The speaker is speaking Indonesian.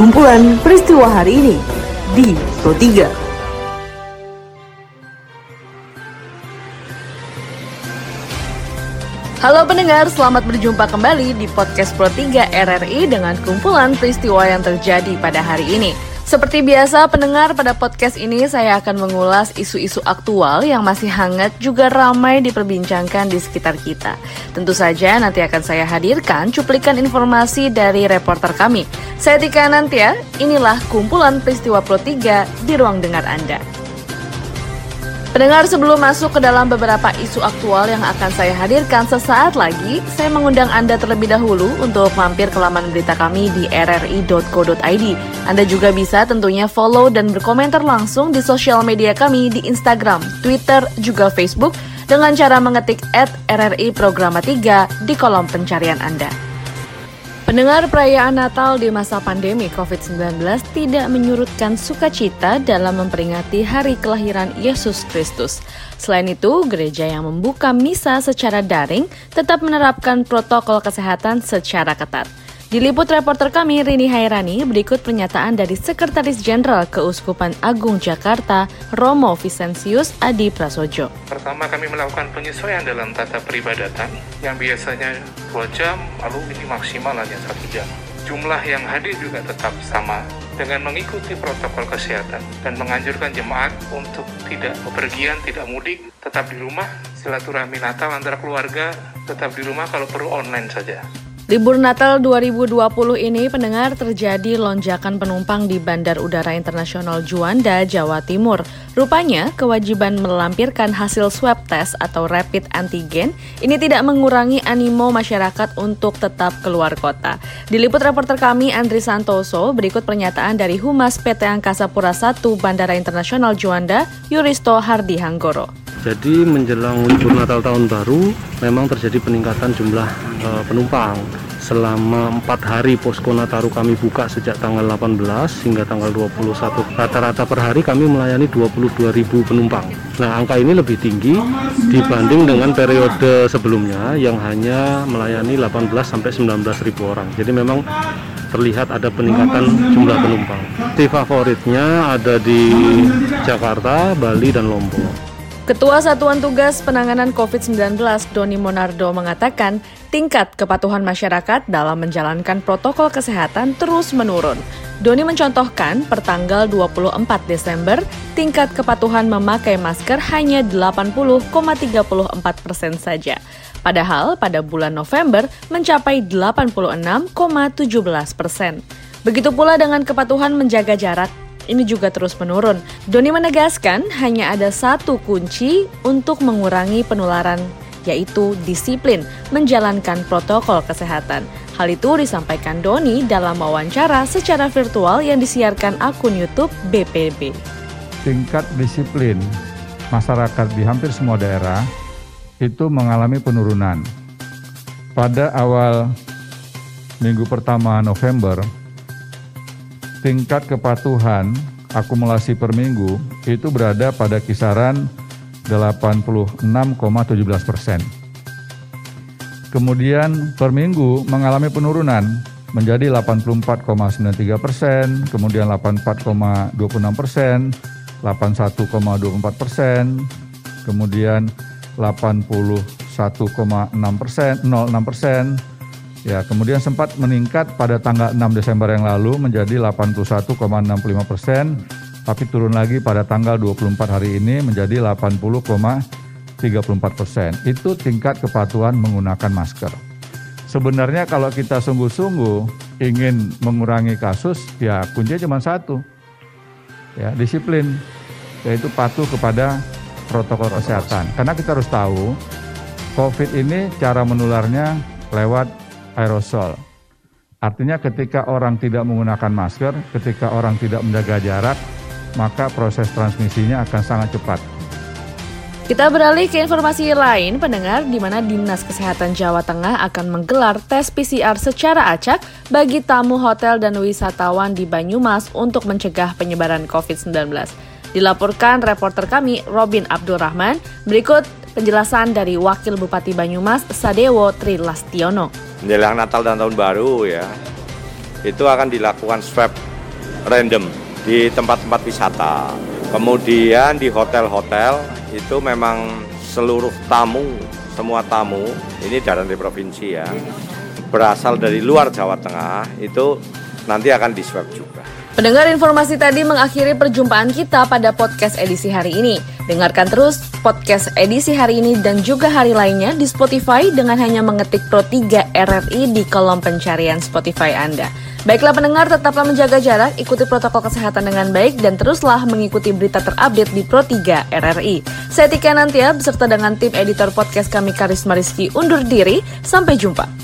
Kumpulan peristiwa hari ini di Pro 3. Halo pendengar, selamat berjumpa kembali di podcast Pro 3 RRI dengan kumpulan peristiwa yang terjadi pada hari ini. Seperti biasa, pendengar pada podcast ini saya akan mengulas isu-isu aktual yang masih hangat juga ramai diperbincangkan di sekitar kita. Tentu saja nanti akan saya hadirkan cuplikan informasi dari reporter kami. Saya Tika Nantia, inilah kumpulan peristiwa Pro 3 di ruang dengar Anda. Pendengar sebelum masuk ke dalam beberapa isu aktual yang akan saya hadirkan sesaat lagi, saya mengundang Anda terlebih dahulu untuk mampir ke laman berita kami di rri.co.id. Anda juga bisa tentunya follow dan berkomentar langsung di sosial media kami di Instagram, Twitter, juga Facebook dengan cara mengetik at RRI Programa 3 di kolom pencarian Anda. Pendengar perayaan Natal di masa pandemi COVID-19 tidak menyurutkan sukacita dalam memperingati hari kelahiran Yesus Kristus. Selain itu, gereja yang membuka misa secara daring tetap menerapkan protokol kesehatan secara ketat. Diliput reporter kami Rini Hairani, berikut pernyataan dari Sekretaris Jenderal Keuskupan Agung Jakarta, Romo Vicentius Adi Prasojo. Pertama kami melakukan penyesuaian dalam tata peribadatan yang biasanya 2 jam, lalu ini maksimal hanya satu jam. Jumlah yang hadir juga tetap sama dengan mengikuti protokol kesehatan dan menganjurkan jemaat untuk tidak bepergian, tidak mudik, tetap di rumah, silaturahmi Natal antara keluarga, tetap di rumah kalau perlu online saja. Libur Natal 2020 ini pendengar terjadi lonjakan penumpang di Bandar Udara Internasional Juanda, Jawa Timur. Rupanya, kewajiban melampirkan hasil swab test atau rapid antigen ini tidak mengurangi animo masyarakat untuk tetap keluar kota. Diliput reporter kami Andri Santoso, berikut pernyataan dari Humas PT Angkasa Pura I Bandara Internasional Juanda, Yuristo Hardi Hanggoro. Jadi menjelang libur Natal tahun baru memang terjadi peningkatan jumlah e, penumpang. Selama empat hari posko Nataru kami buka sejak tanggal 18 hingga tanggal 21. Rata-rata per hari kami melayani 22.000 penumpang. Nah angka ini lebih tinggi dibanding dengan periode sebelumnya yang hanya melayani 18 sampai 19.000 orang. Jadi memang terlihat ada peningkatan jumlah penumpang. Di favoritnya ada di Jakarta, Bali, dan Lombok. Ketua Satuan Tugas Penanganan COVID-19 Doni Monardo mengatakan tingkat kepatuhan masyarakat dalam menjalankan protokol kesehatan terus menurun. Doni mencontohkan pertanggal 24 Desember tingkat kepatuhan memakai masker hanya 80,34 persen saja. Padahal pada bulan November mencapai 86,17 persen. Begitu pula dengan kepatuhan menjaga jarak ini juga terus menurun. Doni menegaskan hanya ada satu kunci untuk mengurangi penularan yaitu disiplin menjalankan protokol kesehatan. Hal itu disampaikan Doni dalam wawancara secara virtual yang disiarkan akun YouTube BPB. Tingkat disiplin masyarakat di hampir semua daerah itu mengalami penurunan. Pada awal minggu pertama November, tingkat kepatuhan akumulasi per minggu itu berada pada kisaran 86,17 persen. Kemudian per minggu mengalami penurunan menjadi 84,93 persen, kemudian 84,26 persen, 81,24 persen, kemudian 81,6 persen, 06 persen, Ya, kemudian sempat meningkat pada tanggal 6 Desember yang lalu menjadi 81,65 persen, tapi turun lagi pada tanggal 24 hari ini menjadi 80,34 persen. Itu tingkat kepatuhan menggunakan masker. Sebenarnya kalau kita sungguh-sungguh ingin mengurangi kasus, ya kuncinya cuma satu, ya disiplin, yaitu patuh kepada protokol kesehatan. Karena kita harus tahu, COVID ini cara menularnya lewat aerosol. Artinya ketika orang tidak menggunakan masker, ketika orang tidak menjaga jarak, maka proses transmisinya akan sangat cepat. Kita beralih ke informasi lain, pendengar, di mana Dinas Kesehatan Jawa Tengah akan menggelar tes PCR secara acak bagi tamu hotel dan wisatawan di Banyumas untuk mencegah penyebaran COVID-19. Dilaporkan reporter kami Robin Abdurrahman, berikut penjelasan dari Wakil Bupati Banyumas Sadewo Trilastiono menjelang Natal dan Tahun Baru ya. itu akan dilakukan swab random di tempat-tempat wisata. Kemudian di hotel-hotel itu memang seluruh tamu, semua tamu, ini dari provinsi ya, berasal dari luar Jawa Tengah itu nanti akan diswab juga. Pendengar informasi tadi mengakhiri perjumpaan kita pada podcast edisi hari ini. Dengarkan terus podcast edisi hari ini dan juga hari lainnya di Spotify dengan hanya mengetik Pro 3 RRI di kolom pencarian Spotify Anda. Baiklah pendengar, tetaplah menjaga jarak, ikuti protokol kesehatan dengan baik, dan teruslah mengikuti berita terupdate di Pro 3 RRI. Saya Tika Nantia, beserta dengan tim editor podcast kami Karisma Rizky undur diri. Sampai jumpa.